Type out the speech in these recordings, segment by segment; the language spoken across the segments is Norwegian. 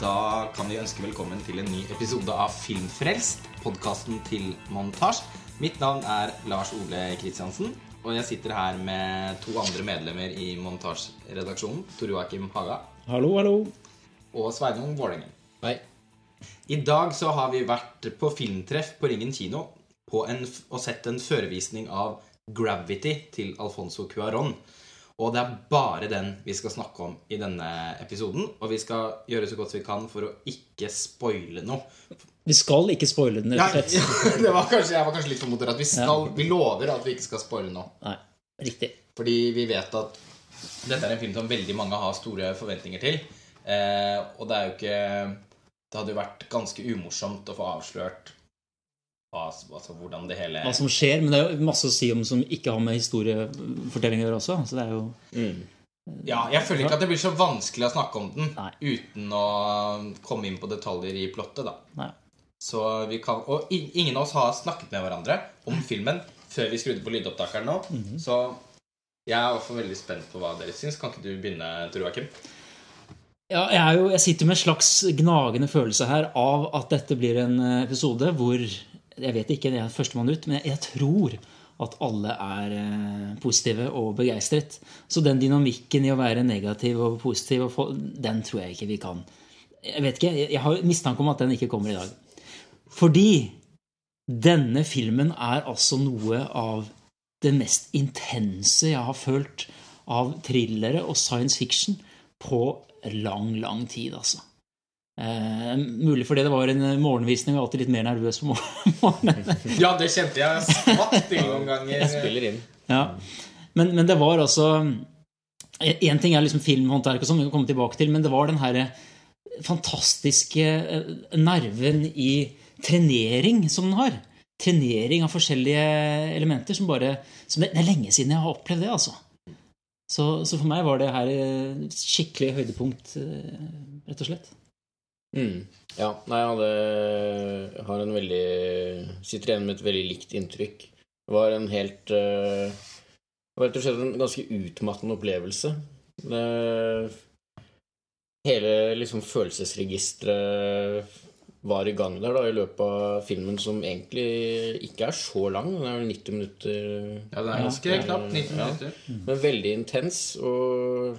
Da kan vi ønske velkommen til en ny episode av Filmfrelst, podkasten til Montasj. Mitt navn er Lars Ole Kristiansen, og jeg sitter her med to andre medlemmer i montasjeredaksjonen. Tor Joakim Haga Hallo, hallo. og Sveinung Vålengen. Hei. I dag så har vi vært på filmtreff på Ringen kino på en, og sett en førevisning av Gravity til Alfonso Cuarón. Og det er bare den vi skal snakke om i denne episoden. Og vi skal gjøre så godt vi kan for å ikke spoile noe. Vi skal ikke spoile den, rett og slett. det var kanskje, jeg var kanskje litt for moderat. Vi, skal, vi lover at vi ikke skal spoile noe. Nei, riktig. Fordi vi vet at dette er en film som veldig mange har store forventninger til. Eh, og det er jo ikke Det hadde jo vært ganske umorsomt å få avslørt altså, hvordan det hele Hva som skjer, men det er jo masse å si om som ikke har med historiefortelling å gjøre også. Så det er jo Ja, Jeg føler ikke at det blir så vanskelig å snakke om den Nei. uten å komme inn på detaljer i plottet. da Nei. Så vi kan, Og ingen av oss har snakket med hverandre om filmen før vi skrudde på lydopptakeren nå. Mhm. Så jeg er i veldig spent på hva dere syns. Kan ikke du begynne, Tor Joakim? Ja, jeg, er jo, jeg sitter med en slags gnagende følelse her av at dette blir en eh, episode hvor Jeg vet ikke, jeg er førstemann ut, men jeg, tror at alle er eh, positive og begeistret. Så den dynamikken i å være negativ og positiv, den tror jeg ikke vi kan. Jeg vet ikke, jeg har mistanke om at den ikke kommer i dag. Fordi denne filmen er altså noe av det mest intense jeg har følt av thrillere og science fiction på lang, lang tid, altså. Eh, mulig fordi det var en morgenvisning og alltid litt mer nervøs på morgenen. Ja, det kjente jeg. Skvatt noen ganger. spiller inn. Ja. Men, men det var altså Én ting er liksom filmhåndverk, som sånn, vi kan komme tilbake til, men det var den her fantastiske eh, nerven i trenering som den har. Trenering av forskjellige elementer som bare som Det det er lenge siden jeg har opplevd det, altså. Så, så for meg var det her eh, skikkelig høydepunkt, eh, rett og slett. Mm. Ja, nei, jeg hadde, har en veldig Sitter igjen med et veldig likt inntrykk. Det var en helt uh, rett og slett en ganske utmattende opplevelse. Det, hele liksom følelsesregisteret var i gang der da i løpet av filmen, som egentlig ikke er så lang. Den er vel 90 minutter. Ja, det er ganske knapt 90 Ja. minutter. Men veldig intens. Og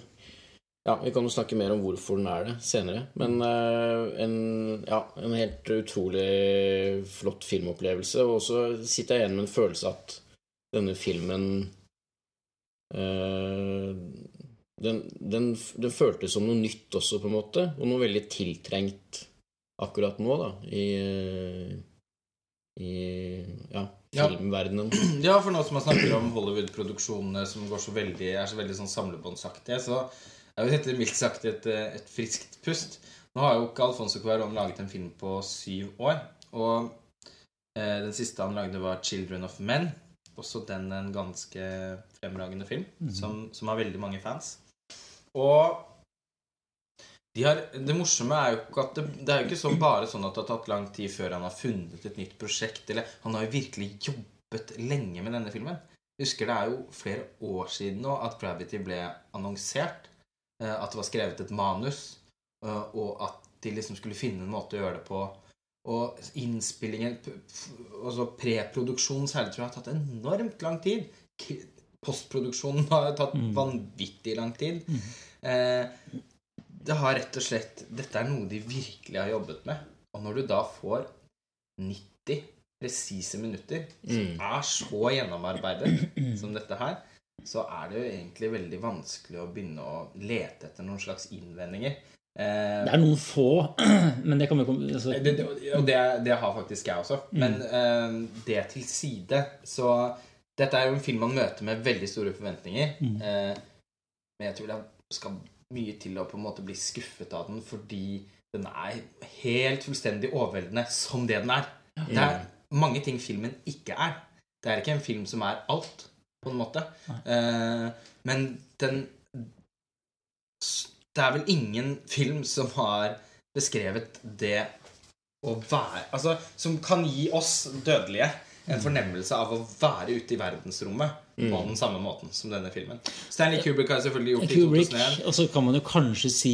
ja, vi kan jo snakke mer om hvorfor den er det senere. Men uh, en, ja, en helt utrolig flott filmopplevelse. Og så sitter jeg igjen med en følelse at denne filmen uh, den, den, den føltes som noe nytt også, på en måte. Og noe veldig tiltrengt akkurat nå, da. I, i ja, filmverdenen. Ja, for nå som man snakker om Hollywood-produksjonene som går så veldig, er så veldig sånn samlebåndsaktige, så er jo dette mildt sagt et, eh, et friskt pust. Nå har jo ikke Alfonso Cuarón laget en film på syv år. Og eh, den siste han lagde, var 'Children of Men'. Også den en ganske fremragende film, som, som har veldig mange fans. Og de har, det morsomme er jo ikke at det, det er jo ikke så bare sånn at det har tatt lang tid før han har funnet et nytt prosjekt. Eller han har jo virkelig jobbet lenge med denne filmen. Jeg husker det er jo flere år siden nå at Gravity ble annonsert. Eh, At det var skrevet et manus, eh, og at de liksom skulle finne en måte å gjøre det på. Og innspillingen, altså preproduksjonen særlig, tror jeg har tatt enormt lang tid. Postproduksjonen har tatt vanvittig lang tid. Eh, det har rett og slett Dette er noe de virkelig har jobbet med. Og når du da får 90 presise minutter som er så gjennomarbeidet som dette her, så er det jo egentlig veldig vanskelig å begynne å lete etter noen slags innvendinger. Eh, Det er noen få, men det kan vi komme altså, det, det, og det, det har faktisk jeg også. Men eh, det til side, så Dette er jo en film man møter med veldig store forventninger. Eh, men jeg tror det skal mye til å på en måte bli skuffet av den fordi den er helt fullstendig overveldende som det den er. Det er mange ting filmen ikke er. Det er ikke en film som er alt, på en måte. Eh, men den Det er vel ingen film som har beskrevet det å være Altså, som kan gi oss dødelige en fornemmelse av å være ute i verdensrommet på den samme måten som denne filmen. Stanley Kubrick har selvfølgelig gjort det i Kubrick, 2001. og så kan man jo kanskje si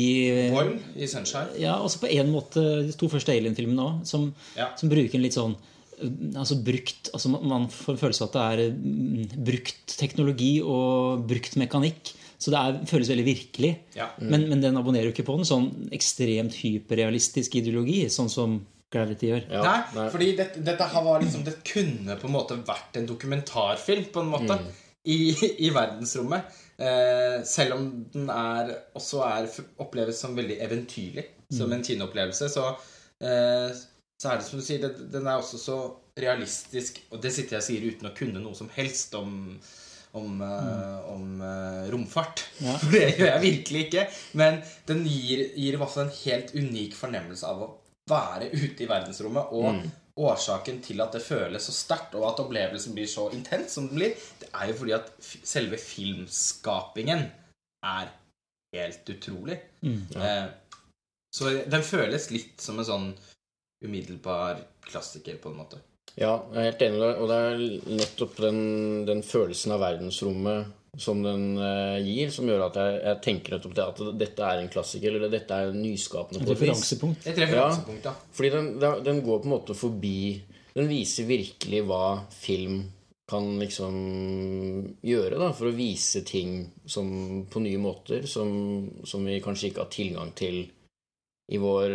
Boyle i Sunshine. Ja, også på en måte de to første Alien-filmene òg, som, Ja. som bruker en litt sånn Altså brukt altså man- får følelse av at det er mm, brukt teknologi og brukt mekanikk. Så det er, føles veldig virkelig. Ja. Men, men den abonnerer jo ikke på en sånn ekstremt hyperrealistisk ideologi, sånn som Gravity gjør. Ja, nei, nei. fordi dette, dette her var liksom Det kunne på en måte vært en dokumentarfilm, på en måte, i, i verdensrommet. Eh, selv om den er, også er, oppleves som veldig eventyrlig, som en kinoopplevelse, så, eh, så er det som du sier, det, den er også så realistisk, og det sitter jeg og sier uten å kunne noe som helst om om, eh, om eh, romfart. Ja. For det gjør jeg virkelig ikke. Men den gir, gir i hvert fall en helt unik fornemmelse av å være ute i verdensrommet. Og årsaken til at det føles så sterkt, og at opplevelsen blir så intens som den blir, det er jo fordi at f selve filmskapingen er helt utrolig. Eh, så den føles litt som en sånn umiddelbar klassiker, på en måte. Ja, jeg er helt enig med deg. Og det er nettopp den, den følelsen av verdensrommet som den eh, gir, som gjør at jeg, jeg tenker nettopp det at dette er en klassiker, eller dette er nyskapende. Et referansepunkt. Et referansepunkt, ja. Fordi den, den den går på en måte forbi Den viser virkelig hva film kan liksom gjøre da, for å vise ting som, på nye måter som, som vi kanskje ikke har tilgang til i vår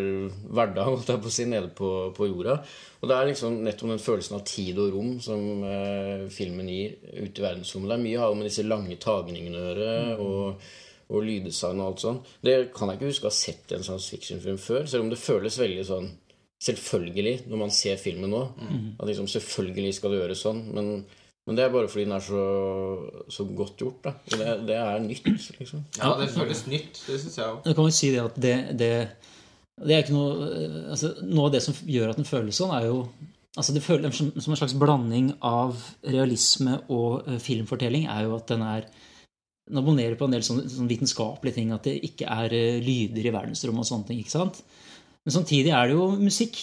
hverdag, holdt jeg på å si, nede på, på jorda. Og det er liksom nettopp den følelsen av tid og rom som eh, filmen gir ute i verdensrommet. Det er mye har med disse lange tagningene å gjøre, og, og lyddesign og alt sånn. Det kan jeg ikke huske å ha sett en science fiction-film før, selv om det føles veldig sånn selvfølgelig når man ser filmen nå. At liksom selvfølgelig skal det gjøres sånn. Men, men det er bare fordi den er så, så godt gjort. da. Og det, det er nytt, liksom. Ja, det føles nytt. Det syns jeg òg. Du kan jo si det at det, det, det er ikke noe altså, Noe av det som gjør at den føles sånn, er jo altså Det føles som, som en slags blanding av realisme og uh, filmfortelling, er jo at den er Den abonnerer på en del sånne, sånne vitenskapelige ting, at det ikke er uh, lyder i verdensrommet og sånne ting. ikke sant? Men samtidig er det jo musikk.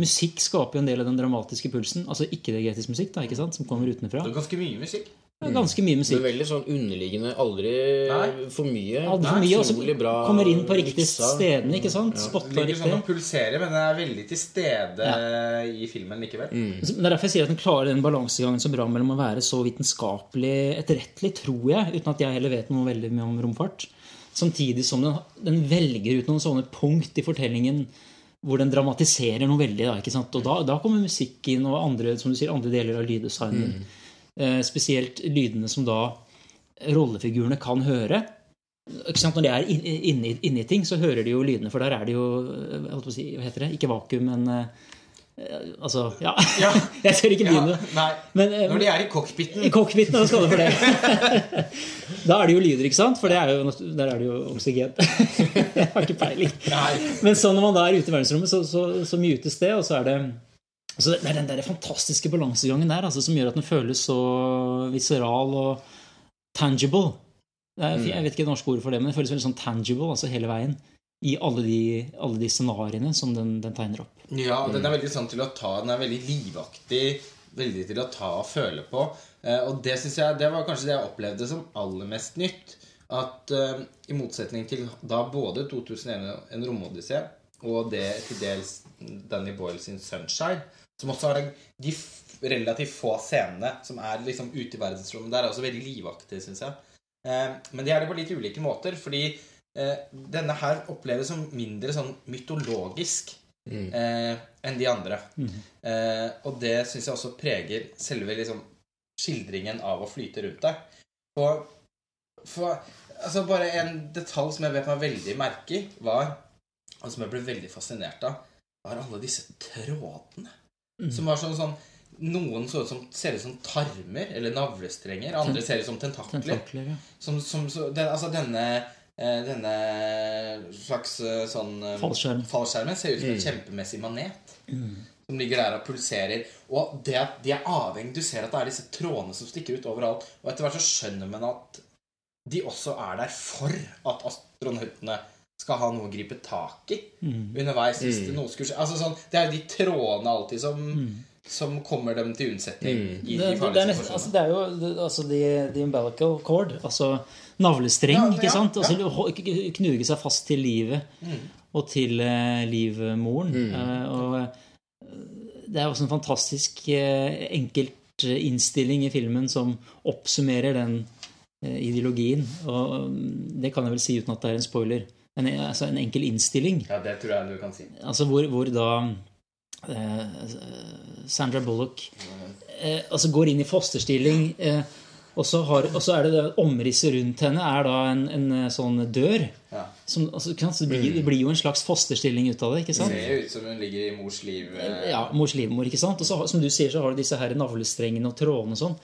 Musikk skaper jo en del av den dramatiske pulsen. Altså ikke-diagetisk musikk, da, ikke sant? som kommer utenfra. Det er ganske mye musikk. Ganske mye musikk. Men veldig sånn underliggende, aldri Nei. for mye. Aldri for mye, og så utrolig bra kommer inn på riktig sted stedene, ikke sant? Ja. Den Spotta ligger riktig. sånn og pulserer, men den er veldig til stede i filmen likevel. Mm. Det er derfor jeg sier at den klarer den balansegangen så bra mellom å være så vitenskapelig etterrettelig, tror jeg, uten at jeg heller vet noe veldig mye om romfart, samtidig som den, den velger ut noen sånne punkt i fortellingen hvor den dramatiserer noe veldig. Da, ikke sant? Og da, da kommer musikken og andre, som du sier, andre deler av lyddesignen. Eh, spesielt lydene som da rollefigurene kan høre. Ikke sant? Når de er inni inn, inn, inni ting, så hører de jo lydene, for der er det jo eh, si, Hva heter det? Ikke vakuum, men eh, Altså, ja. Ja. Jeg ser ikke begynne. Ja, Men, eh, Når de er i cockpiten I cockpiten, da skal du for det. Da er det jo lyder, ikke sant? For det er jo, der er det jo oksygen. Jeg har ikke peiling. Men så når man da er ute i verdensrommet, så, så, så mutes det, og så er det så Det er den der fantastiske balansegangen der altså, som gjør at den føles så viseral og tangible. Er, jeg vet ikke det norske ordet for det, men det føles veldig sånn tangible altså hele veien. I alle de, alle de scenarioene som den, den tegner opp. Ja, den er veldig sånn til å ta Den er veldig livaktig. Veldig til å ta og føle på. Eh, og det synes jeg Det var kanskje det jeg opplevde som aller mest nytt. At eh, i motsetning til da både 2001 En romodyssé og det til dels Danny Boyle sin 'Sunshine', som også har de relativt få scenene som er liksom ute i verdensrommet, der er også veldig livaktige, syns jeg. Eh, men de er det på litt ulike måter, fordi eh, denne her oppleves som mindre sånn mytologisk eh, enn de andre. Mm. og det syns jeg også preger selve liksom, skildringen av å flyte rundt deg. Og for, altså bare en detalj som jeg vet meg veldig merke i, var Og som jeg ble veldig fascinert av, var alle disse trådene. Som var sånn, sånn Noen så ut som, ser ut som tarmer eller navlestrenger. Andre ser ut som tentakler. Tentakler, ja. Som, som, så, den, altså denne eh, denne slags eh, sånn eh, Fallskjerm. fallskjermen ser ut som en kjempemessig manet. Som ligger der og pulserer. Og det at de er avhengig Du ser at det er disse trådene som stikker ut overalt. Og etter hvert så skjønner man at de også er der for at astronautene skal ha noe å gripe tak i underveis. hvis det noe skulle skje. Altså sånn, Det er jo de trådene alltid som, som kommer dem til unnsetning Mm. i Det, de det, farlige er nesten, altså, det er jo altså, the, the umbilical cord, altså navlestreng, Ja, ikke ja, sant? Altså, ja. Knuge seg fast til livet og til uh, livmoren. Uh, og eh, det er også en fantastisk uh, enkelt eh, innstilling i filmen som oppsummerer den ideologien. Og mm, det kan jeg vel si uten at det er en spoiler. En, altså en enkel innstilling. Ja, det tror jeg du kan si. Altså hvor, hvor da eh, Sandra Bullock eh, altså går inn i fosterstilling, eh, og, så har, og så er det det omrisset rundt henne er da en, en eh, sånn dør. Ja. Som, altså, det, blir, det blir jo en slags fosterstilling ut av det. ikke sant? Det ser jo ut som hun ligger i mors liv. eh, Ja, Mors livmor. ikke sant? Og så, som du sier, så har du disse her navlestrengene og trådene og sånn.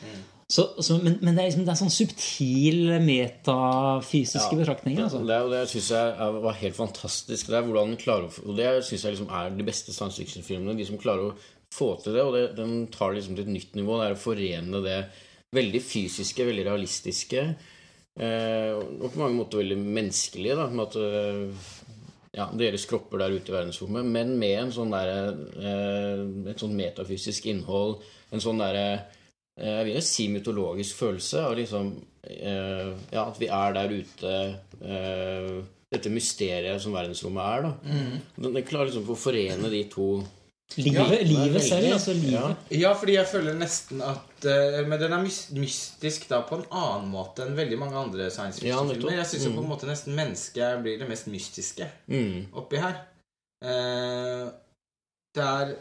Så, så, men, men det er liksom det er sånn subtil metafysiske betraktninger. altså. Det, det syns jeg var helt fantastisk. Det er hvordan klarer å, Og det syns jeg liksom er de beste science fiction-filmene. De som klarer å få til det. Og det, den tar liksom til et nytt nivå. Det er å forene det veldig fysiske, veldig realistiske. Eh, og på mange måter veldig menneskelige. Da, med at eh, ja, deres kropper der ute i verdensrommet, men med en sånn der, eh, et sånn metafysisk innhold. En sånn derre eh, jeg vil jo si mytologisk følelse Og liksom eh, Ja, at vi er der ute eh, Dette mysteriet som verdensrommet er, da. Den, den klarer liksom å forene de to Livet, er livet selv, altså livet. Ja. Ja, fordi jeg føler nesten at uh, Men den er mystisk da på en annen måte enn veldig mange andre science Ja, fiction-filmer. jeg syns jo på en måte nesten mennesket blir det mest mystiske Mm. oppi her. Uh, det er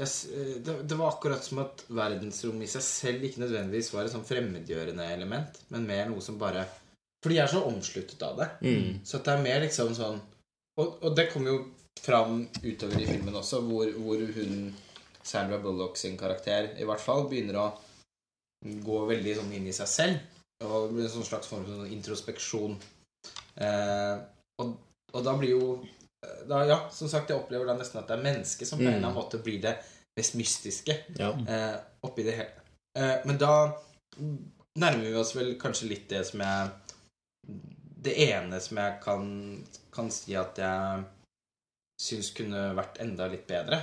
jeg, eh, det, det var akkurat som at verdensrommet i seg selv ikke nødvendigvis var et sånn fremmedgjørende element, men mer noe som bare For de er så omsluttet av det. Mm. Så at det er mer liksom sånn Og, og det kommer jo fram utover i filmen også, hvor, hvor hun Sandra Bullock sin karakter i hvert fall begynner å gå veldig sånn inn i seg selv. Og det blir en sånn slags form for sånn introspeksjon. Eh, og, og da blir jo da, Ja, som sagt, jeg opplever da nesten at det er mennesket som på en eller annen måte blir det mest mystiske Ja. eh, oppi det hele. Eh, men da nærmer vi oss vel kanskje litt det som jeg Det ene som jeg kan, kan si at jeg syns kunne vært enda litt bedre.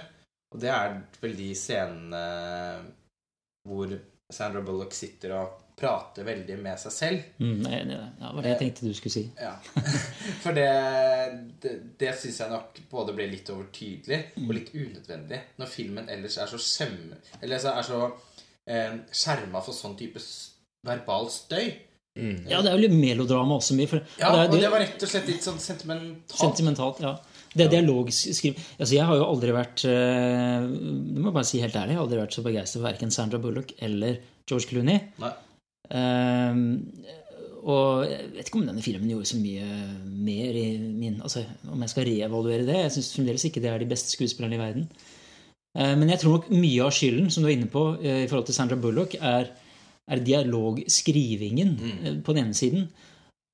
Og det er vel de scenene hvor Sandra Bullock sitter og prater veldig med seg selv. Mm, jeg er enig i det. Ja, det var det jeg tenkte du skulle si. Ja. For det, det, det syns jeg nok både ble litt overtydelig og litt unødvendig når filmen ellers er så skjem... Eller så er så eh, skjerma for sånn type verbal støy. Ja, det er jo litt melodrama også mye. For, Ja, det er- og det var rett og slett litt sånn sentimentalt. Sentimentalt, ja. Det er dialogskriv... Altså, jeg har jo aldri vært eh, Det må jeg bare si helt ærlig. Jeg har aldri vært så begeistret for verken Sandra Bullock eller George Clooney. Nei. Ehm, og jeg vet ikke om denne filmen gjorde så mye mer i min Altså, om jeg skal reevaluere det. Jeg syns fremdeles ikke det er de beste skuespillerne i verden. Eh, men jeg tror nok mye av skylden, som du er inne på, eh, i forhold til Sandra Bullock, er, er dialogskrivingen mm. på den ene siden.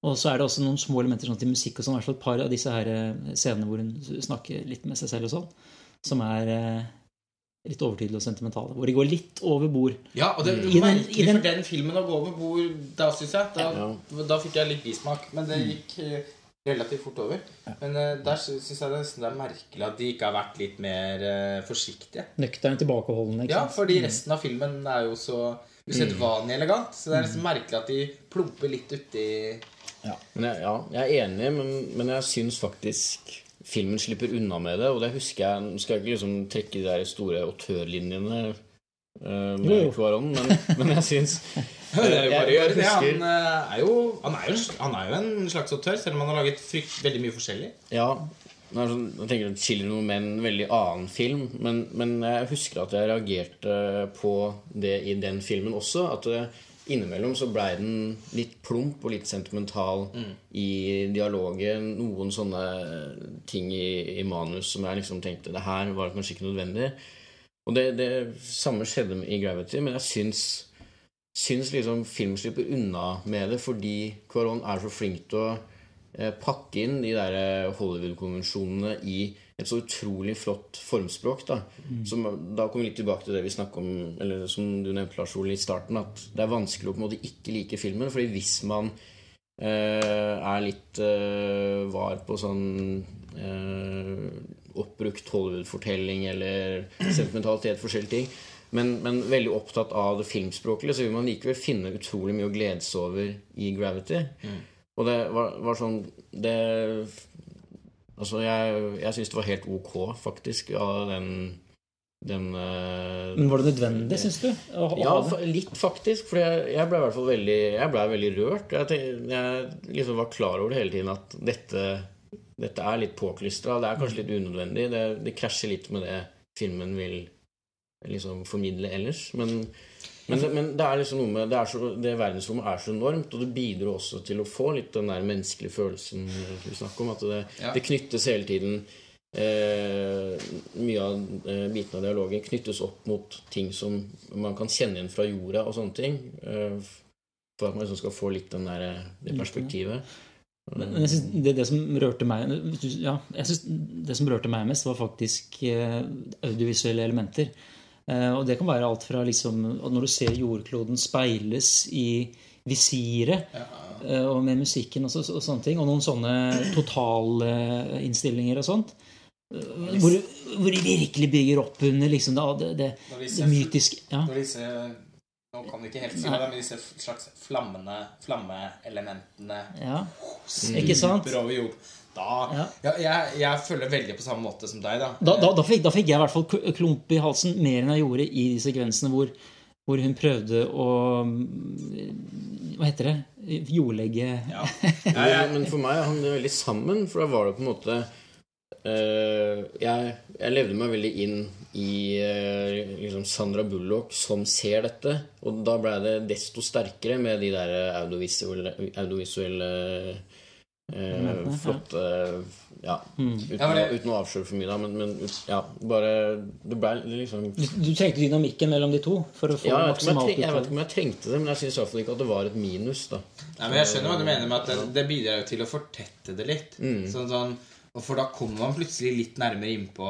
Og så er det også noen små elementer sånn til musikk og sånn. I hvert fall et par av disse her eh, scenene hvor hun snakker litt med seg selv og sånn. Som er eh, litt overtydelige og sentimentale. Hvor de går litt over bord. Ja, og det er den- merkelig den- for den filmen å gå over bord da, syns jeg. Da, da fikk jeg litt bismak. Men det gikk eh, relativt fort over. Men uh, der syns jeg det nesten det er merkelig at de ikke har vært litt mer uh, forsiktige. Nøkterne, tilbakeholdende. ikke Ja, sant? fordi resten av filmen er jo så usedvanlig elegant. Så det er liksom merkelig at de plumper litt uti Men jeg, ja, jeg er enig, men, men jeg syns faktisk filmen slipper unna med det. Og det husker jeg Nå skal jeg ikke liksom trekke de der store autørlinjene uh, med Jo, jo. Men, men jeg syns å jeg det. husker- Han eh, er jo, han er jo, han er jo en slags autør, selv om han har laget frykt, veldig mye forskjellig. Ja. sånn, jeg tenker at Children of Men en veldig annen film, men, men jeg husker at jeg reagerte på det i den filmen også. At det, innimellom så blei den litt plump og litt sentimental i dialogen. Noen sånne ting i, i manus som jeg liksom tenkte Det her var kanskje ikke nødvendig. Og det, det samme skjedde i Gravity, men jeg syns syns liksom film slipper unna med det fordi Cuaron er så flink til å eh, pakke inn de der eh, Hollywood-konvensjonene i et så utrolig flott formspråk. Da Som, da kommer vi litt tilbake til det vi snakket om Eller som du nevnte, Lars Ole, i starten. At det er vanskelig å på en måte ikke like filmen. Fordi hvis man eh, er litt eh, var på sånn eh, oppbrukt Hollywood-fortelling eller sentimentalitet, forskjellige ting, men, men veldig opptatt av det filmspråklige, så vil man likevel finne utrolig mye å glede seg over i Gravity. Og det var, var sånn Det Altså, jeg, jeg syns det var helt ok, faktisk, av den den eh, Men var det nødvendig, syns du? Ja, litt faktisk. For jeg, jeg ble i hvert fall veldig Jeg ble veldig rørt. Jeg, tenk- jeg liksom var klar over det hele tiden at dette, dette er litt påklistra. Det er kanskje litt unødvendig. Det, det krasjer litt med det filmen vil liksom formidle ellers. Men, men, det, men det er liksom noe med det, er så, det verdensrommet er så enormt, og det bidrar også til å få litt den der menneskelige følelsen vi snakker om. At det, Ja. det knyttes hele tiden eh, Mye av eh, bitene av dialogen knyttes opp mot ting som man kan kjenne igjen fra jorda og sånne ting. Eh, for at man liksom skal få litt den der, det perspektivet. Men jeg synes det, det som rørte meg ja, jeg synes Det som rørte meg mest, var faktisk eh, audiovisuelle elementer. Eh, og det kan være alt fra liksom Når du ser jordkloden speiles i visiret, ja. og med musikken og, så, og sånne ting, og noen sånne totalinnstillinger og sånt, eh, hvor, hvor de virkelig bygger opp under liksom det, det, det, det mytiske ja. Når disse Nå kan vi ikke helt si det, men disse slags flammene, flammeelementene ja. Ikke sant? Over jord. Da Ja. ja, jeg, jeg føler veldig på samme måte som deg, da. Da, da, da, fikk, da fikk jeg i hvert fall kl- klump i halsen mer enn jeg gjorde i de sekvensene hvor, hvor hun prøvde å mm, Hva heter det? Jordlegge Ja. Men, men for meg hang det veldig sammen, for da var det på en måte Uh, jeg, jeg levde meg veldig inn i uh, liksom Sandra Bullock som ser dette. Og da ble det desto sterkere med de der audiovisuelle, audiovisuelle eh, flotte Ja, Mm. uten, Ja, men det- uten å avsløre for mye, da. Men, men ja, bare Det ble liksom Du, du trengte dynamikken mellom de to for å få ja, jeg, vet ikke om jeg, treng, jeg vet ikke om jeg trengte det, men jeg syns iallfall ikke at det var et minus. da Nei, men Jeg skjønner hva du mener med at det, det bidrar jo til å fortette det litt. Sånn, sånn, og For da kommer man plutselig litt nærmere innpå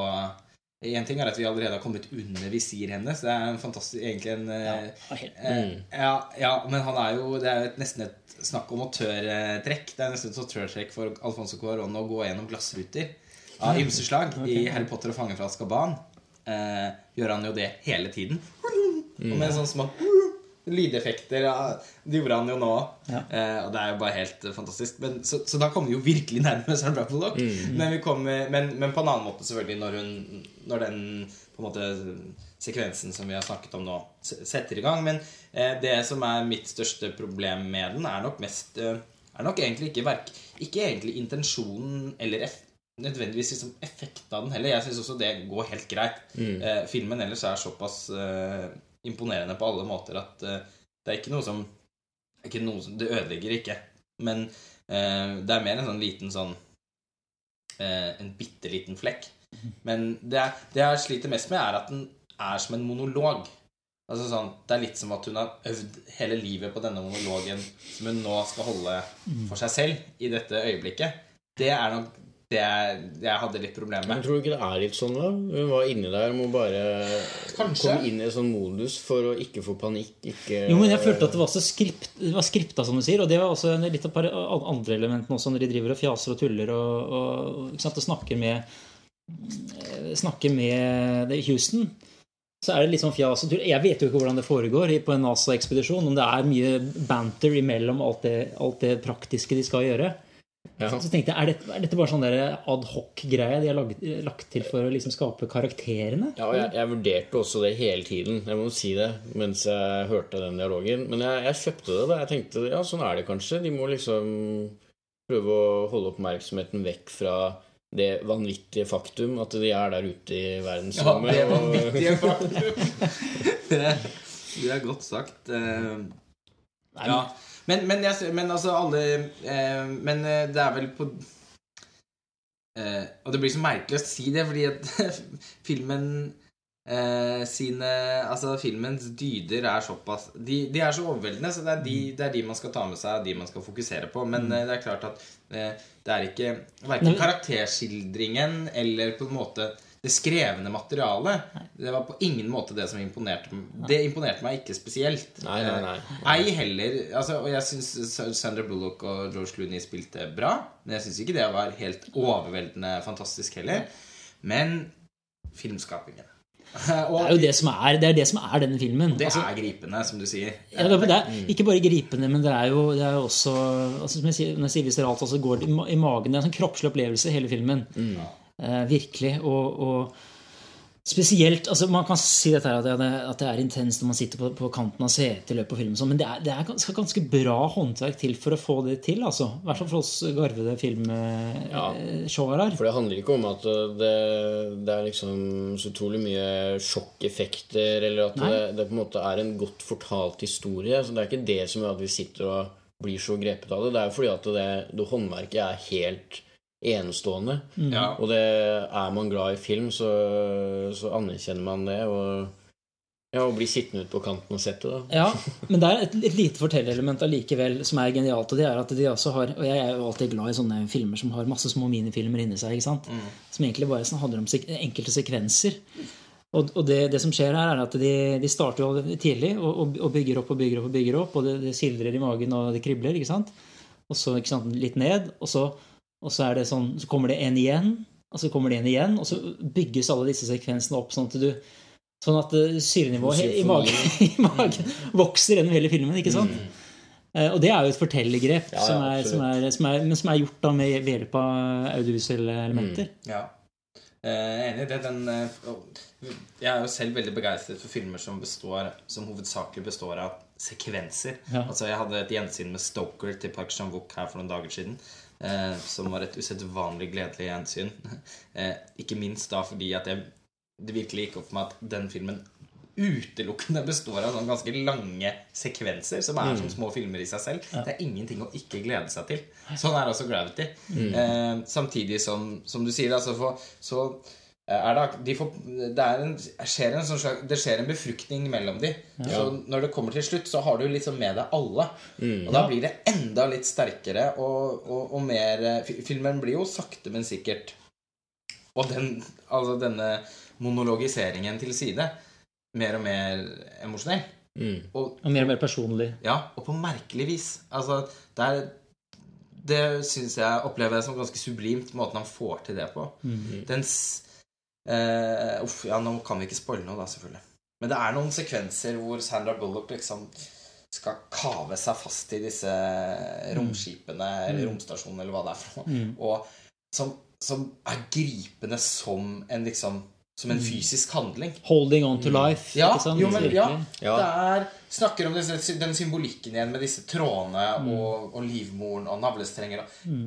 En ting er at vi allerede har kommet under visiret hennes. Det er en fantastisk, egentlig en eh, mm. ja, ja, men han er jo Det er jo et, nesten et snakk om autørtrekk. Det er nesten et autørtrekk for Alfonso Cuarón å gå gjennom glassruter av ymse slag. I 'Harry Potter og fangen fra Azkaban' eh, gjør han jo det hele tiden. Og med sånne små lydeffekter ja, Det gjorde han jo nå. Ja. Eh, og det er jo bare helt eh, fantastisk. Men, så, så da kommer vi jo virkelig nærme Sandra Bullock. Men, vi kommer, men, men på en annen måte, selvfølgelig, når, hun, når den på en måte sekvensen som vi har snakket om nå, setter i gang. Men eh, det som er mitt største problem med den, er nok mest eh, Er nok egentlig ikke verk, Ikke egentlig intensjonen eller eff, nødvendigvis liksom effekten av den heller. Jeg syns også det går helt greit. Eh, filmen ellers er såpass eh, imponerende på alle måter at eh, det er ikke noe som ikke noe som, Det ødelegger ikke. Men eh, det er mer en sånn liten sånn eh, En bitte liten flekk. Men det, det jeg sliter mest med, er at den er som en monolog. Altså sånn, Det er litt som at hun har øvd hele livet på denne monologen som hun nå skal holde for seg selv i dette øyeblikket. Det er nok det jeg, jeg hadde litt problemer Men tror du ikke det er litt sånn, da? Hun var inni der og må bare Kanskje. komme inn i en sånn modus for å ikke få panikk. Ikke Jo, men jeg følte at det var så skript, det var skripta, som du sier. Og det var også en- litt av par andre elementene også, når de driver og fjaser og tuller og, og, ikke sant, og snakker med Snakker med Houston. Så er det litt sånn fjas og tull. Jeg vet jo ikke hvordan det foregår på en NASA-ekspedisjon. Om det er mye banter imellom alt det, alt det praktiske de skal gjøre. Ja. Så tenkte jeg, er dette, er dette bare sånn der ad hoc-greie de har lagt, lagt til for å liksom skape karakterene? Ja, jeg, jeg vurderte også det hele tiden. Jeg må si det mens jeg hørte den dialogen. Men jeg, jeg kjøpte det. da Jeg tenkte ja, sånn er det kanskje. De må liksom prøve å holde oppmerksomheten vekk fra det vanvittige faktum at de er der ute i Ja, det vanvittige faktum. det, det er godt sagt. Eh, ja. Men, men, jeg, men altså alle eh, Men eh, det er vel på eh, Og det blir så merkelig å si det, fordi at filmen eh, sine Altså filmens dyder er såpass de, de er så overveldende, så det er, de, det er de man skal ta med seg, de man skal fokusere på. Men eh, det er klart at eh, det er ikke verken karakterskildringen eller på en måte det skrevne materialet. Det var på ingen måte det som imponerte meg. Det imponerte meg ikke spesielt. Nei, nei, nei. Eh, Ei heller altså, Og jeg syns Sandra Bullock og George Clooney spilte bra. Men jeg syns ikke det var helt overveldende fantastisk heller. Men filmskapingen Det er jo det som er, det er, det som er denne filmen. det Altså, er gripende, som du sier. ja, det, det er ikke bare gripende, men det er jo, det er jo også altså, Som jeg sier, når jeg sier visceralt, altså går det i i magen. Det er en sånn kroppslig opplevelse, hele filmen. Eh, virkelig. Og, og spesielt altså Man kan si dette her, at det, at det er intenst når man sitter på, på kanten av setet i løpet av filmen, sånn, men det er, det er ganske, ganske bra håndverk til for å få det til. altså. I hvert fall for oss garvede filmsjåere. For det handler ikke om at det, det er liksom så utrolig mye sjokkeffekter, eller at det, det på en måte er en godt fortalt historie. Så det er ikke det som gjør at vi sitter og blir så grepet av det. Det er jo fordi at det, det håndverket er helt enestående. Ja. Og det er man glad i film, så, så anerkjenner man det. Og, ja, og blir sittende ute på kanten og sett det. da. Ja, men det er et, et lite fortellerelement allikevel som er genialt. Og det er at de også har Og jeg er jo alltid glad i sånne filmer som har masse små minifilmer inni seg. ikke sant? Som egentlig bare sånn handler om sek enkelte sekvenser. Og, og det, det som skjer her, er at de, de starter jo tidlig og, og, og bygger opp og bygger opp. Og bygger opp, og det, det sildrer i magen, og det kribler. ikke sant? Og så ikke sant, litt ned, og så, og så er det sånn, så kommer det en igjen, og så kommer det en igjen, og så bygges alle disse sekvensene opp sånn at du Sånn at eh, syrenivået i magen, i magen vokser gjennom hele filmen. ikke sant? Mm. Og det er jo et fortellergrep, Ja, ja, som, er, som, er, som, er, men som er gjort da med ved hjelp av audiovisuelle elementer. Ja. Eh, enig i det. Den, eh, jeg er jo selv veldig begeistret for filmer som, består, som hovedsakelig består av sekvenser. Ja. Altså Jeg hadde et gjensyn med Stoker til Park Chan-wook her for noen dager siden. Eh, som var et usedvanlig gledelig gjensyn. Eh, ikke minst da fordi at jeg, det virkelig gikk opp for meg at den filmen utelukkende består av sånne ganske lange sekvenser som er som små filmer i seg selv. Det er ingenting å ikke glede seg til. Sånn er også Gravity. Eh, samtidig som, som du sier, altså, for, så er det, de får, det, er en, skjer en sånn slags, det skjer en befruktning mellom de. Så når det kommer til slutt, så har du liksom med deg alle. Og da blir det enda litt sterkere og, og, og mer eh, Filmen blir jo sakte, men sikkert Og den, altså denne monologiseringen til side mer og mer emosjonell. Mm. Og, Og mer og mer personlig. ja, og på merkelig vis. Altså, det er Det syns jeg opplever jeg som ganske sublimt, måten han får til det på. Den eh, Uff, ja, nå kan vi ikke spoile noe, da, selvfølgelig. Men det er noen sekvenser hvor Sandra Bullock liksom skal kave seg fast i disse romskipene eller romstasjonene eller hva det er for noe. Og som, som er gripende som en liksom Som en fysisk handling. Holding on to life. Ja, ikke sant? jo, men, ja. Ja. Det er, snakker om den symbolikken igjen med disse trådene og, og livmoren og navlestrenger. og-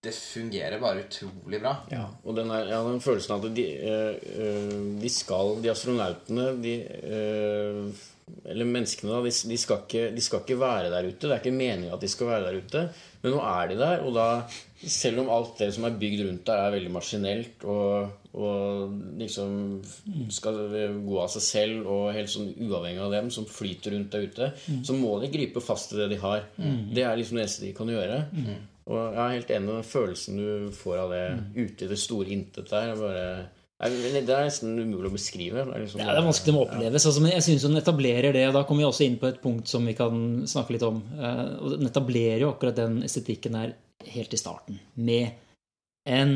Det fungerer bare utrolig bra. Ja, og den, er, ja, den følelsen av at de, eh, eh, de skal De astronautene de, eh, Eller menneskene, da. De, de, skal ikke, de skal ikke være der ute. Det er ikke meningen at de skal være der ute. Men nå er de der, og da Selv om alt det som er bygd rundt der, er veldig maskinelt og, og liksom skal gå av seg selv og helt sånn uavhengig av dem, som flyter rundt der ute, så må de gripe fast i det de har. Det er liksom det eneste de kan gjøre. Og jeg er helt enig med den følelsen du får av det ute i det store intet der. er Bare, det er nesten umulig å beskrive. Det er, liksom Ja, det er vanskelig å oppleves. Altså, men jeg synes hun etablerer det, og da kommer vi også inn på et punkt som vi kan snakke litt om. Eh, og Den etablerer jo akkurat den estetikken her helt i starten, med en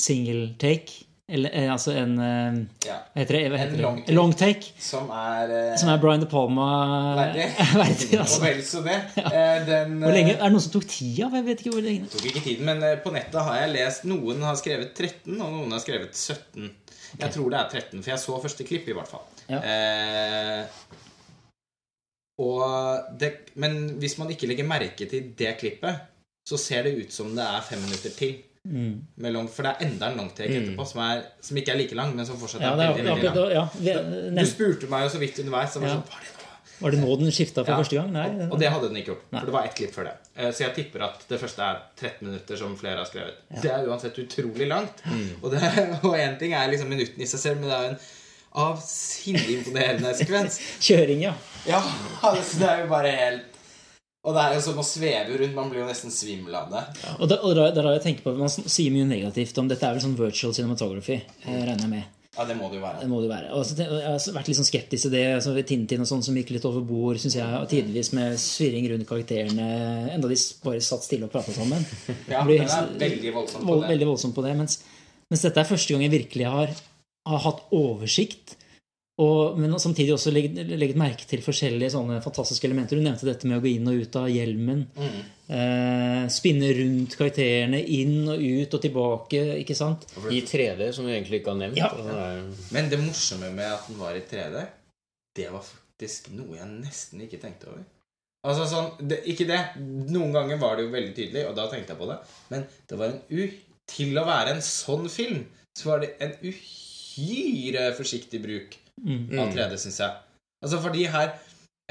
single take. Eller eh, altså en eh, Ja. Hva heter det? Hva heter En det? long take. long take. Som er, eh, Som er Brian De Palma verdig. verdig, Og altså. vel så det. Ja. Den Hvor lenge, Er det noen som tok tida? Jeg vet ikke hvor lenge. tok ikke tiden, men på nettet har jeg lest Noen har skrevet 13, og noen har skrevet 17. Jeg tror det er 13, for jeg så første klipp, i hvert fall. Ja. Eh, det, men hvis man ikke legger merke til det klippet, så ser det ut som det er fem minutter til. Mm. Mellom, for det er enda en longtake etterpå som, er, som ikke er like lang, men som fortsatt Ja, er det er veldig, veldig lang. ja, vi, Du spurte meg jo så vidt underveis. Så var, Ja. sånn, var det nå? Var det nå den skifta for Ja, første gang? Nei. og, og det hadde den ikke gjort. Nei. For det var ett klipp før det. Eh, Så jeg tipper at det første er 13 minutter, som flere har skrevet. Det er uansett utrolig langt. Og, og en ting er liksom minuttene i seg selv, men det er jo en avsindig imponerende sekvens. Kjøring, ja. Ja, altså, det er jo bare helt Og det er jo som å sveve rundt. Man blir jo nesten svimmel av det. Og da, og da, da har jeg tenkt på, Man sier mye negativt om dette er vel sånn virtual cinematography, jeg regner jeg med. Ja, det må det jo være. Det må det jo være. Og så, jeg har vært litt sånn skeptisk til det. Altså, Tintin og sånn som gikk litt over bord, syns jeg. og Tidvis med svirring rundt karakterene. Enda de bare satt stille og prata sammen. Ja, Blir det er veldig voldsomt på det. veldig voldsomt på det. Mens, mens dette er første gang jeg virkelig har, har hatt oversikt Og, men samtidig også legget, legge merke til forskjellige sånne fantastiske elementer. Du nevnte dette med å gå inn og ut av hjelmen. Eh, spinne rundt karakterene, inn og ut og tilbake. ikke sant? I 3D, som vi egentlig ikke har nevnt. Ja. Altså, det er- Men det morsomme med at den var i 3D, det var faktisk noe jeg nesten ikke tenkte over. Altså sånn, det, Ikke det. Noen ganger var det jo veldig tydelig, og da tenkte jeg på det. Men det var en u... Til å være en sånn film, så var det en uhyre forsiktig bruk av 3D, syns jeg. Altså fordi her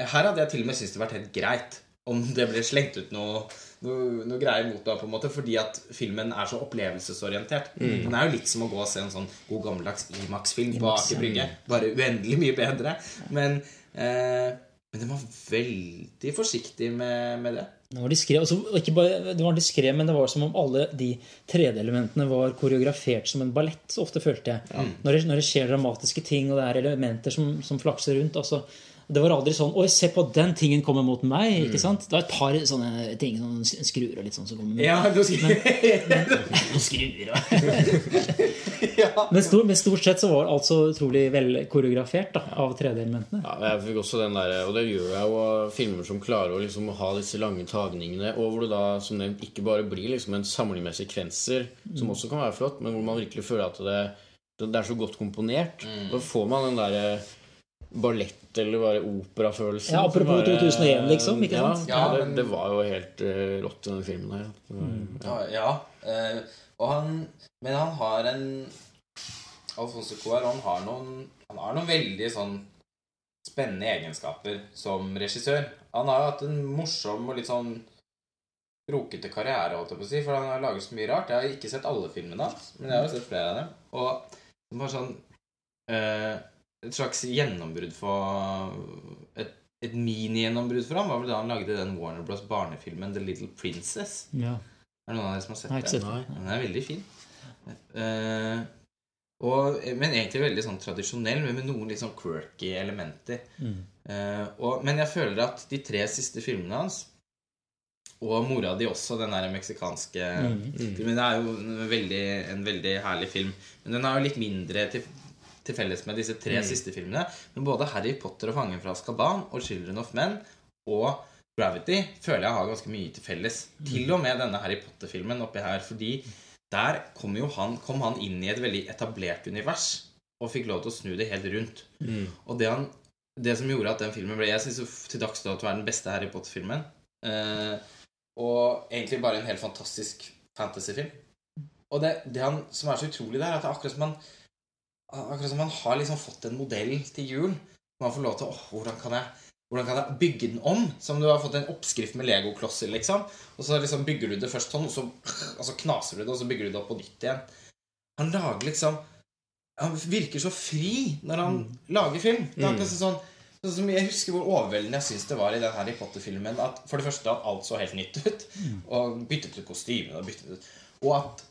Her hadde jeg til og med syntes det vært helt greit om det ble slengt ut noe, noe, noe greier mot meg, på en måte, fordi at filmen er så opplevelsesorientert. Den er jo litt som å gå og se en sånn god gammeldags Imax-film på Aker. Brygge. Bare uendelig mye bedre. Men, eh, men den var veldig forsiktig med, med det. Det var diskré, ikke bare, det var diskré, men det var som om alle de 3D-elementene var koreografert som en ballett, så ofte følte jeg. Når, det, når det skjer dramatiske ting, og det er elementer som, som flakser rundt. altså det var aldri sånn 'Oi, se på den tingen kommer mot meg.' ikke sant? Det var et par sånne ting, sånn skruer og litt sånn som kommer mot Ja, du skal... skruer og men, stort, men stort sett så var det altså utrolig vel koreografert da, av 3D-elementene. Ja, jeg fikk også den der, og det gjør jeg jo av filmer som klarer å liksom ha disse lange tagningene, og hvor det da som nevnt ikke bare blir liksom en samling med sekvenser, som også kan være flott, men hvor man virkelig føler at det, det, det er så godt komponert. Da får man den derre ballett- eller bare operafølelsen. Ja, apropos bare- 2001 liksom, ikke sant? Ja, Ja, det, men- det var jo helt uh, rått, denne filmen her. Det var, Ja, ja. eh, og han Men han har en Alfonso Cuarón har noen Han har noen veldig sånn spennende egenskaper som regissør. Han har jo hatt en morsom og litt sånn brokete karriere, holdt jeg på å si, for han har laget så mye rart. Jeg har ikke sett alle filmene hans, men jeg har jo sett flere av dem. Og det var sånn eh, Et slags gjennombrudd for Et, et mini-gjennombrudd for ham var vel da han lagde den Warner Bros. barnefilmen The Little Princess. Ja. Er det noen av dere som har sett ikke den? Nei. Den er veldig fin. Uh, og, men egentlig veldig sånn tradisjonell, men med noen litt sånn quirky elementer. Mm. Uh, og, men jeg føler at de tre siste filmene hans, og mora di også, den der meksikanske Mm. filmen, Det er jo en veldig, en veldig herlig film. Men den er jo litt mindre til, til felles med disse tre siste filmene. Men både Harry Potter og Fangen fra Azkaban og Children of Men og Gravity føler jeg har ganske mye til felles. Til og med denne Harry Potter-filmen oppi her. Fordi der kom jo han, kom han inn i et veldig etablert univers og fikk lov til å snu det helt rundt. Og det, han, det som gjorde at den filmen ble Jeg syns til dags dato er den beste Harry Potter-filmen. Eh, og egentlig bare en helt fantastisk fantasyfilm. Og det, det han, som er så utrolig der, er at det er akkurat som han Akkurat som han har liksom fått en modell til jul. Man får lov til åh, hvordan kan jeg hvordan kan jeg bygge den om? Som du har fått en oppskrift med legoklosser, liksom. Og så liksom bygger du det først sånn, og så, og så knaser du det, og så bygger du det opp på nytt igjen. Han lager liksom Han virker så fri når han lager film. Det er akkurat sånn Sånn Jeg husker hvor overveldende jeg syns det var i den Harry Potter-filmen. At For det første at alt så helt nytt ut. Og byttet ut kostymene og byttet ut Og at,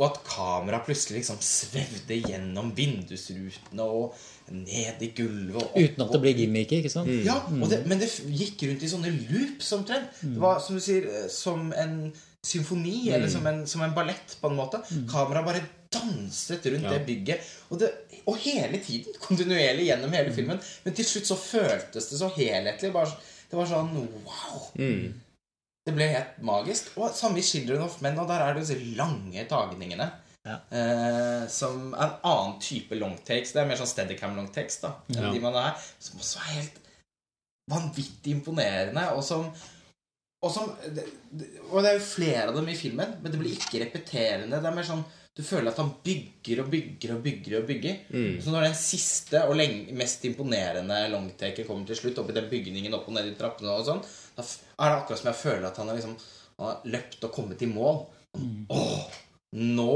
og at kameraet plutselig liksom svevde gjennom vindusrutene og ned i gulvet. Og opp, Uten at det blir gimmicky, ikke sant? ja, og det, men det gikk rundt i sånne loops omtrent. Det var som du sier, eh, som en symfoni, eller som en, som en ballett, på en måte. Kameraet bare danset rundt Ja. det bygget. Og, det, og hele tiden, kontinuerlig gjennom hele filmen. Men til slutt så føltes det så helhetlig. Bare, det var sånn wow! Det ble helt magisk. Og samme i 'Children of Men', og der er det disse lange tagningene. Ja. Eh, som er en annen type longtakes. Det er mer sånn steadicam longtakes da enn Ja. de man er. Som også er helt vanvittig imponerende, og som og, som, og det er jo flere av dem i filmen, men det blir ikke repeterende. Det er mer sånn Du føler at han bygger og bygger og bygger. og bygger Så når den siste og lenge, mest imponerende longtaken kommer til slutt, oppi den bygningen opp og ned i trappene og sånn, da er det akkurat som jeg føler at han har, liksom, han har løpt og kommet i mål. Åh, nå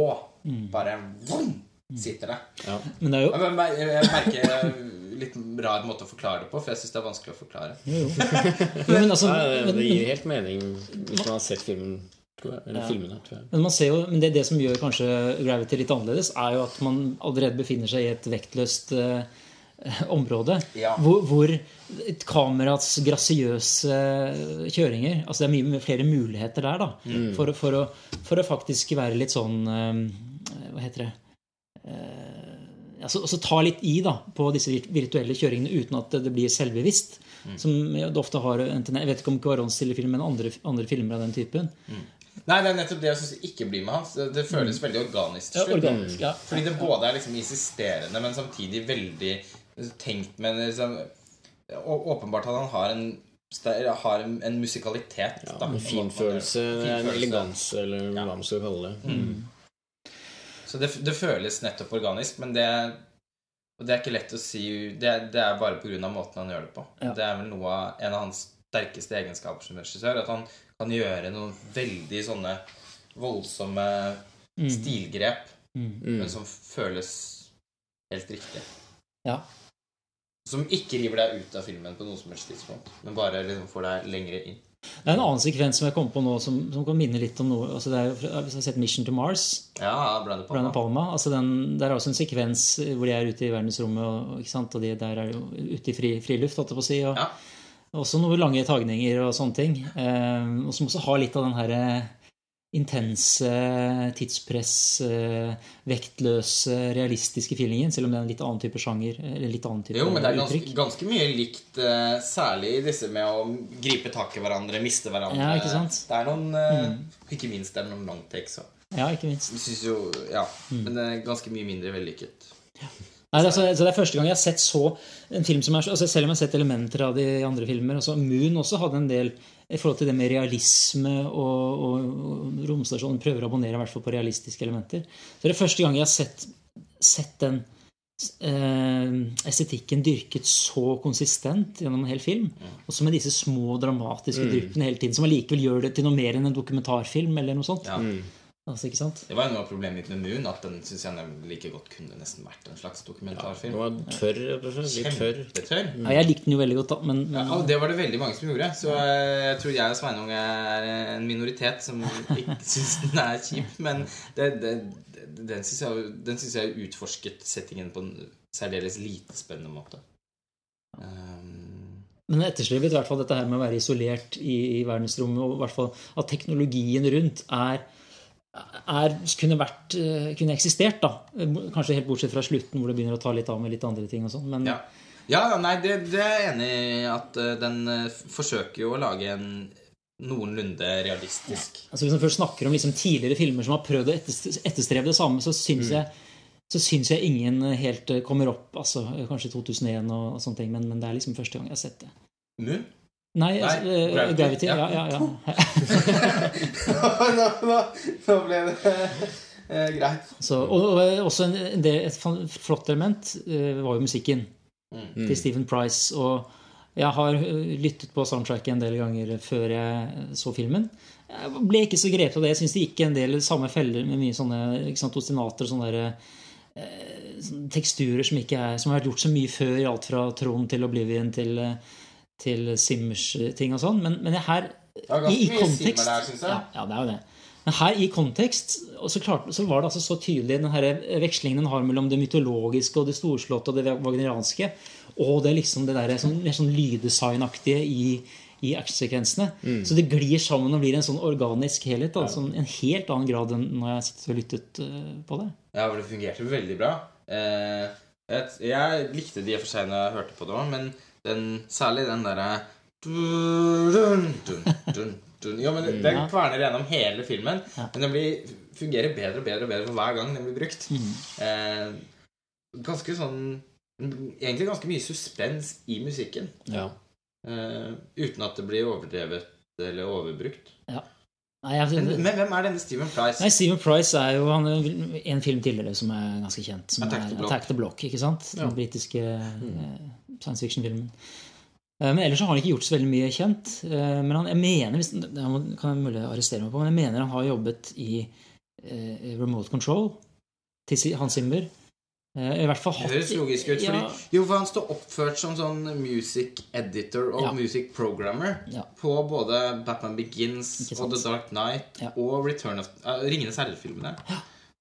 bare vroom, sitter det. Ja. Men det er jo Jeg, jeg merker litt rar måte å forklare det på, for jeg syns det er vanskelig å forklare. Jo, jo. jo men altså, Nei, det, men, det gir helt mening hvis man har sett filmen. Jeg, eller Ja. filmene, tror jeg. men man ser jo, men det, det som gjør kanskje Gravity litt annerledes, er jo at man allerede befinner seg i et vektløst eh, område. Ja. Hvor, hvor kamerats grasiøse kjøringer Altså det er mye flere muligheter der, da. For, å- for, å, for å faktisk være litt sånn eh, Hva heter det? Eh, altså, ta litt i da, på disse virtuelle kjøringene uten at det blir selvbevisst. Som det ofte har Jeg vet ikke om film, men andre, andre filmer av den typen. Nei, det er nettopp det jeg syns ikke blir med hans. Det, føles veldig organisk til Ja, organisk, ja. Fordi det både er liksom insisterende, men samtidig veldig tenkt med liksom, Åpenbart at han har en, har en, en musikalitet. da, En finfølelse, en eleganse, eller hva man skal kalle det. Så det, det føles nettopp organisk, men det, og det er ikke lett å si Det, det er bare pga. måten han gjør det på. Ja. Det er vel noe av en av hans sterkeste egenskaper som regissør. At han kan gjøre noen veldig sånne voldsomme stilgrep, Mm. men som føles helt riktig. Ja. Som ikke river deg ut av filmen på noe som helst tidspunkt, men bare liksom får deg lengre inn. Det er en annen sekvens som jeg kom på nå, som, som kan minne litt om noe altså det er, Hvis du har sett Mission to Mars, Ja, Brandon Palma. Brandon Palma altså den, Der er også en sekvens hvor de er ute i verdensrommet, og, og de der er jo ute i fri, friluft, holdt jeg på å si. Og, Ja. Også noen lange tagninger og sånne ting. Eh, og som også har litt av den herre intense, tidspress, eh, vektløse, realistiske feelingen, selv om det er en litt annen type sjanger. Eller litt annen type Jo, men det er ganske, ganske mye likt, eh, særlig i disse med å gripe tak i hverandre, miste hverandre. Ja, ikke sant? Det er noen mm. Ikke minst det er noen long takes òg. Ja, ikke minst. Jeg synes jo Ja. Mm. Men det er ganske mye mindre vellykket. Nei, det, altså, det er første gang jeg har sett så en film som er så altså Selv om jeg har sett elementer av det i andre filmer. Altså Moon også hadde en del i forhold til det med realisme og, og, og romstasjonen prøver å abonnere i hvert fall på realistiske elementer. Så det er første gang jeg har sett, sett den eh, estetikken dyrket så konsistent gjennom en hel film. Også med disse små dramatiske dryppene hele tiden, som allikevel gjør det til noe mer enn en dokumentarfilm. eller noe sånt. Ja. Altså, ikke sant? Det var jo noe av problemet mitt med Moon, at den syns jeg like godt kunne nesten vært en slags dokumentarfilm. Den var tørr, rett og slett. Litt tørr. Kjempetørr. Ja, jeg likte den jo veldig godt, da, men, men Ja, det var det veldig mange som gjorde. Så eh, jeg tror jeg og Sveinung er en minoritet som ikke syns den er kjip. Men det, det, det, den syns jeg, den synes jeg utforsket settingen på en særdeles lite spennende måte. Um, Men etterslivet, i hvert fall dette her med å være isolert i, i verdensrommet, og i hvert fall at teknologien rundt er, er kunne vært eh, kunne eksistert, da. Kanskje helt bortsett fra slutten, hvor det begynner å ta litt av med litt andre ting og sånn. Men ja. ja, nei, det, det er jeg enig i at eh, den eh, forsøker jo å lage en noenlunde realistisk altså, hvis man først snakker om liksom tidligere filmer som har prøvd å etterst- etterstrebe det samme, så syns jeg så syns jeg ingen helt kommer opp. altså Kanskje 2001 og, og sånne ting, men, men det er liksom første gang jeg har sett det. Moon? Nei, Nei uh, Gravity, Gravity. ja. Ja, ja, ja. nå, nå, nå ble det uh, greit. Så, og, og også en, en del, et flott element uh, var jo musikken Mm. til Stephen Price. Og jeg har eh, lyttet på soundtracket en del ganger før jeg så filmen. Jeg ble ikke så grepet av det. Jeg syns det gikk en del samme feller med mye sånne ikke sant, ostinater og sånne der, eh, teksturer som, ikke er, som har vært gjort så mye før, i alt fra Trond til Oblivion til, eh, til Simmers eh, ting og sånn. Men, men her i, i kontekst der. Ja, ja, det er jo det. Men her i kontekst så, klart, så var det altså så tydelig den her vekslingen den har mellom det mytologiske og det storslåtte og det wagnerianske, og det liksom det der, sånn, mer sånn lyddesignaktige i, i actionsekvensene. Så det glir sammen og blir en sånn organisk helhet. Da, sånn, en helt annen grad enn når jeg sitter og lyttet eh, på det. Ja, for det fungerte veldig bra. Eh, jeg, jeg likte det i og for seg når jeg hørte på det òg, men den, særlig den derre dun, dun. Jo, men Den Ja. kverner gjennom hele filmen, men den blir, fungerer bedre og bedre og bedre for hver gang den blir brukt. Eh, ganske sånn Egentlig ganske mye suspens i musikken, Ja. eh, uten at det blir overdrevet eller overbrukt. Nei, jeg, Men, men hvem er denne Steven Price? Nei, Stephen Price er jo han, en film tidligere som er ganske kjent. Som Attack the er Block. Attack the Block. ikke sant? Den Ja. britiske eh, science fiction-filmen. Eh, Men ellers så har han ikke gjort så veldig mye kjent. Eh, Men han, jeg mener, hvis, det kan jeg mulig arrestere meg på, men jeg mener han har jobbet i eh, Remote Control til Hans Zimmer. Eh, I hvert fall Det høres logisk ut. Fordi, Ja. Jo, for han står oppført som sånn music editor og Ja. music programmer Ja. på både Batman Begins og? The Dark Knight Ja. og Return of uh, Ringenes herre-filmene.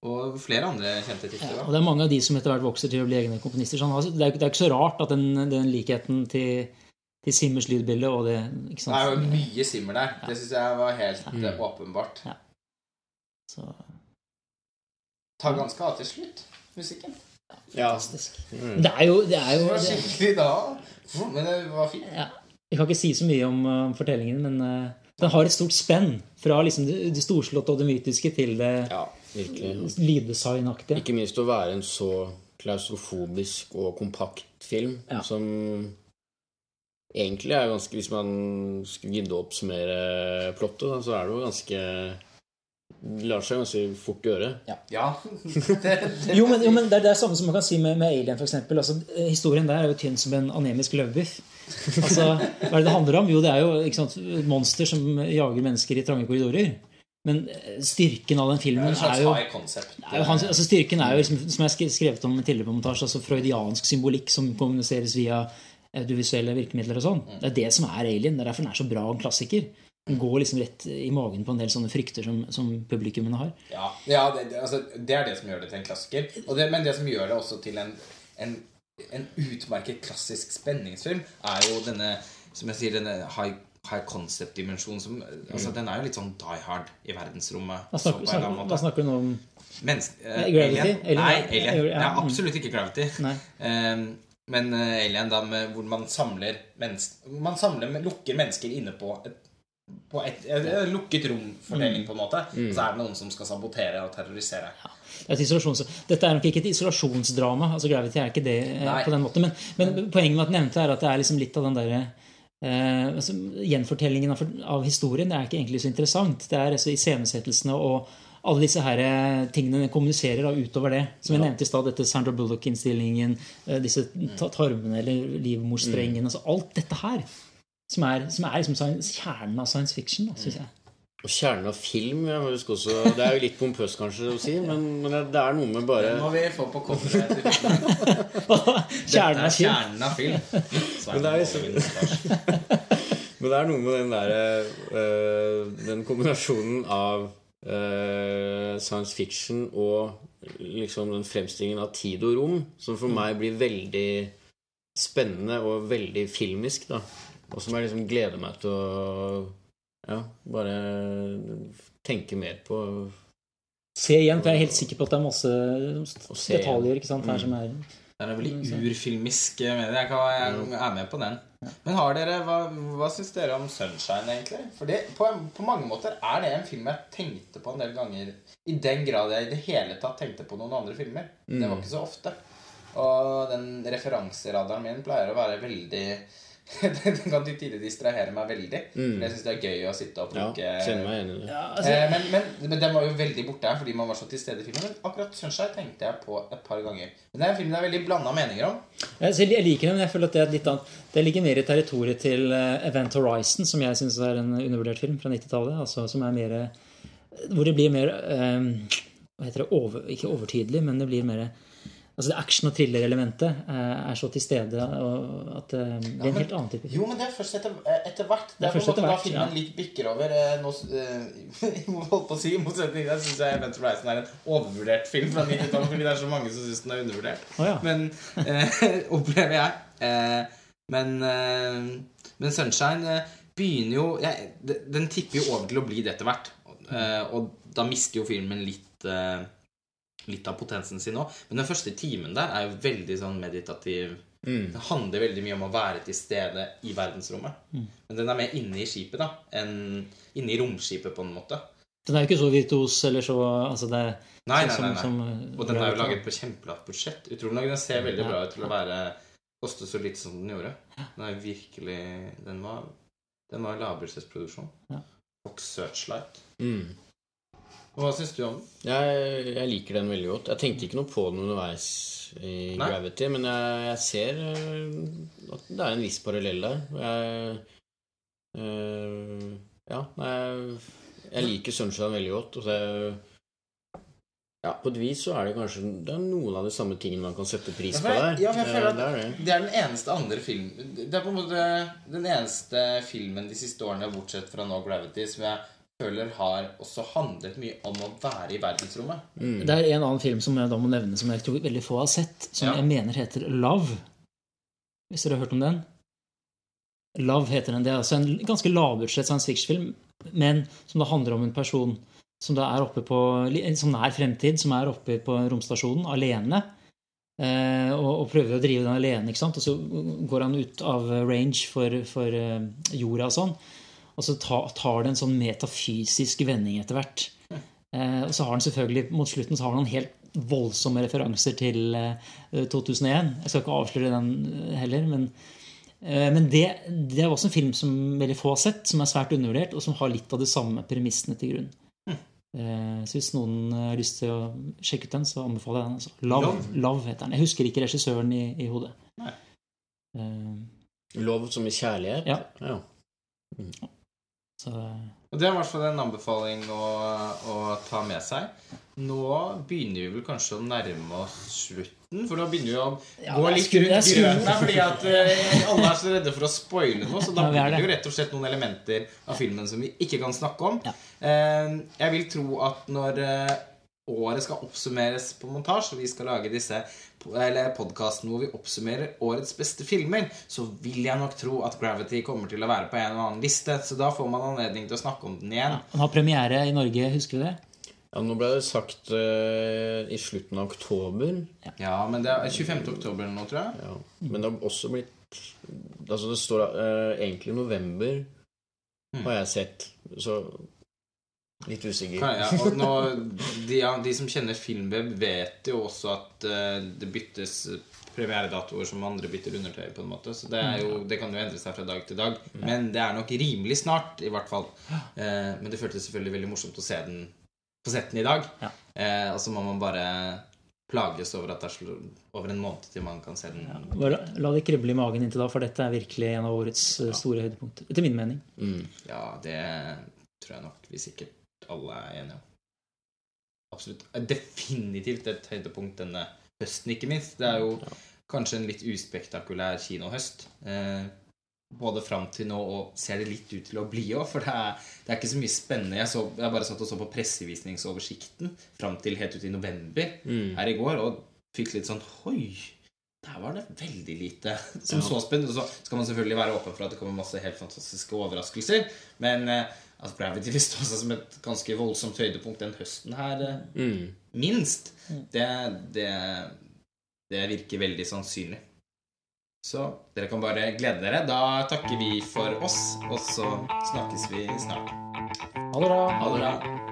Og flere andre kjente titler. Ja, og det er mange av de som etter hvert vokser til å bli egne komponister. Sånn. Altså, det, er, det er ikke så rart at den, den likheten til, til Simmers lydbilde og det ikke Det er jo mye simmer der. Det syns jeg var helt ja. åpenbart. Så, Tar ganske av til slutt, musikken. Ja. Fantastisk. Mm. Det er jo, det er jo Det var skikkelig da. Men det var fint. ja. Jeg kan ikke si så mye om uh, fortellingen, men uh, den har et stort spenn. Fra liksom det, det storslåtte og det mytiske til det ja, virkelig. lyddesignaktige. Ikke minst å være en så klaustrofobisk og kompakt film Ja. som egentlig er ganske Hvis man skulle gidde å oppsummere plottet, da, så er det jo ganske det lar seg ganske fort gjøre. Ja. Det, det, Jo, men, jo, men det er det samme som man kan si med, med Alien, f.eks. Altså, eh, historien der er jo tynn som en anemisk løvbiff. Altså, hva er det det handler om? Jo, det er jo ikke sant, monster som jager mennesker i trange korridorer. Men eh, styrken av den filmen er jo er jo hans, altså Styrken er jo, liksom, som jeg har skrevet om tidligere på montasje, altså freudiansk symbolikk som kommuniseres via audiovisuelle virkemidler og sånn. Det er det som er Alien. Det er derfor den er så bra en klassiker. Den går liksom rett i magen på en del sånne frykter som, som publikummene har. Ja, ja det, det, altså, det er det som gjør det til en klassiker. Det, men det som gjør det også til en, en, en utmerket klassisk spenningsfilm, er jo denne som jeg sier, denne high, high concept-dimensjon som altså, Den er jo litt sånn die hard i verdensrommet. Hva så snakker, på en annen snakker, du nå om? Mens, uh, Gravity? Alien? Nei, ja. Alien. Ja, er mm. absolutt ikke Gravity. Eh, men uh, Alien, da, med, hvor man samler mennesker Man samler, men lukker mennesker inne på et på et, et, et lukket rom-fordeling, på en måte. Mm. Så er det noen som skal sabotere og terrorisere. Det er et. Dette er nok ikke et isolasjonsdrama. altså Gravity er ikke det eh, Nei. på den måten. Men, men poenget med at nevnte er at det er liksom litt av den derre eh, altså, Gjenfortellingen av, av historien det er ikke egentlig så interessant. Det er altså iscenesettelsene og alle disse her eh, tingene den kommuniserer da, utover det. Som jeg nevnte i stad, dette Sandra Bullock-innstillingen, eh, disse tarmene eller livmorstrengen altså Alt dette her. Som er, som er liksom kjernen av science fiction, syns jeg. Og kjernen av film jeg må huske også, Det er jo litt pompøst kanskje å si, men, men det er noe med bare Det må vi få på coveret. kjernen av er film. kjernen av film. Men det er liksom- liksom Men det er noe med den derre øh, Den kombinasjonen av øh, science fiction og liksom den fremstillingen av tid og rom som for meg blir veldig spennende og veldig filmisk, da. Og som jeg liksom gleder meg til å ja, bare tenke mer på. Se igjen, for jeg er helt sikker på at det er masse detaljer ikke sant, her Mm. som er Det er noe veldig urfilmisk med det. Jeg, kan, jeg er med på den. Men har dere, hva, hva syns dere om 'Sunshine', egentlig? For det, på, på mange måter er det en film jeg tenkte på en del ganger. I den grad jeg i det hele tatt tenkte på noen andre filmer. Det var ikke så ofte. Og den referanseradaren min pleier å være veldig Den kan til tider distrahere meg veldig. For jeg syns det er gøy å sitte og Ja, kjenner meg igjen i det. ja, altså, Eh, men, men, men den var jo veldig borte her fordi man var så til stede i filmen. Men akkurat 'Sunshine' tenkte jeg på et par ganger. Men det er en film det er veldig blanda meninger om. Jeg, jeg liker den, men jeg føler at det er litt annet Det ligger mer i territoriet til eh, Event Horizon, som jeg syns er en undervurdert film fra 90-tallet. Altså, som er mer Hvor det blir mer um, Hva heter det? Over, ikke overtydelig, men det blir mer Altså det action- og thriller-elementet eh, er så til stede og at eh, det er en men- helt annen type film. Jo, men det er først etter, etter hvert. Det Det er er på en måte da filmen ja. litt bikker over. eh, Nå, jeg må holdt på å si I motsetning til syns jeg Event Horizon er en overvurdert film fra 90-tallet fordi det er så mange som syns den er undervurdert. Oh, ja. Men eh, opplever jeg. Eh, men, eh, men Sunshine eh, begynner jo jeg, Den tipper jo over til å bli det etter hvert. Eh, og da mister jo filmen litt eh, Litt av potensen sin òg. Men den første timen der er jo veldig sånn meditativ. Det handler veldig mye om å være til stede i verdensrommet. Men den er mer inne i skipet da enn inne i romskipet, på en måte. Den er jo ikke så virtuos eller så altså det Nei, nei, nei. nei. som- som, Og den er jo laget på kjempelavt budsjett. Utrolig nok. Den ser veldig Ja. bra ut til å være koste så lite som den gjorde. Den er virkelig Den var, den var lavbudsjettsproduksjon. Ja. Fox Searchlight. Mm. Og Hva syns du om den? Jeg, jeg liker den veldig godt. Jeg tenkte ikke noe på den underveis i Nei. Gravity, men jeg, jeg ser eh, at det er en viss parallell der. Jeg, øh, ja, jeg, jeg liker Sunshine veldig godt. Og så ja, på et vis så er det kanskje det er noen av de samme tingene man kan sette pris på der. ja, jeg føler at det er det. Det er den eneste andre film Det er på en måte den eneste filmen de siste årene, bortsett fra nå Gravity, som jeg føler har også handlet mye om å være i verdensrommet. Det er en annen film som jeg da må nevne, som jeg tror veldig få har sett, som Ja. jeg mener heter Love. Hvis dere har hørt om den? Love heter den. Det er altså en ganske lavbudsjett science fiction-film, men som da handler om en person som da er oppe på en sånn nær fremtid, som er oppe på romstasjonen alene. Eh, og, og prøver å drive den alene. ikke sant? Og så går han ut av range for, for eh, jorda og sånn. Og så tar det en sånn metafysisk vending etter hvert. Eh, og så har han selvfølgelig, mot slutten så har han helt voldsomme referanser til eh, 2001. Jeg skal ikke avsløre den eh, heller, men, eh, men det, det er også en film som veldig få har sett, som er svært undervurdert, og som har litt av de samme premissene til grunn. Eh, Så hvis noen har lyst til å sjekke ut den, så anbefaler jeg den. Altså. Love, Love? Love heter den. Jeg husker ikke regissøren i, i hodet. Nei. Eh, Lov som i kjærlighet? Ja. ja. Så Og Det er i hvert fall en anbefaling å, å ta med seg. Nå begynner vi vel kanskje å nærme oss slutten, for da begynner vi å Ja, gå litt rundt grøten her, fordi at uh, alle er så redde for å spoile noe. Så da blir det. jo rett og slett noen elementer av filmen som vi ikke kan snakke om. Ja. Uh, jeg vil tro at når uh, året skal oppsummeres på montasje, og vi skal lage disse eller podkasten hvor vi oppsummerer årets beste filmer, så vil jeg nok tro at Gravity kommer til å være på en eller annen liste. Så da får man anledning til å snakke om den igjen. Den har premiere i Norge, husker du det? ja nå ble det sagt uh, i slutten av oktober. Ja, men det er 25. oktober nå, tror jeg. Ja. Men det har også blitt Altså, det står uh, egentlig november, har jeg sett. Så litt usikker. Ja, og nå, de, ja, de som kjenner Filmweb, vet jo også at eh, det byttes premieredatoer som andre bytter undertøy, på en måte. Så det, er jo, det kan jo endre seg fra dag til dag. Men det er nok rimelig snart, i hvert fall. Eh, men det føltes selvfølgelig veldig morsomt å se den på setten i dag. Ja. Eh, og så må man bare plages over at det er over en måned til man kan se den. Bare la det krible i magen inntil da, for dette er virkelig en av årets store høydepunkter. Etter min mening. Mm. Ja, det tror jeg nok vi sikkert alle er enige om. Absolutt. Definitivt et høydepunkt denne høsten, ikke minst. Det er jo kanskje en litt uspektakulær kinohøst. Eh, både fram til nå og ser det litt ut til å bli òg, for det er, det er ikke så mye spennende. Jeg, så, jeg bare satt og så på pressevisningsoversikten fram til helt ut i november Mm. her i går, og fikk litt sånn Hoi! Der var det veldig lite som så spennende. Og så skal man selvfølgelig være åpen for at det kommer masse helt fantastiske overraskelser. Men eh, altså Gravity vil stå seg som et ganske voldsomt høydepunkt den høsten her. Eh, Mm. minst. Det, det, det virker veldig sannsynlig. Så dere kan bare glede dere. Da takker vi for oss, og så snakkes vi snart. Ha det bra. Ha det bra.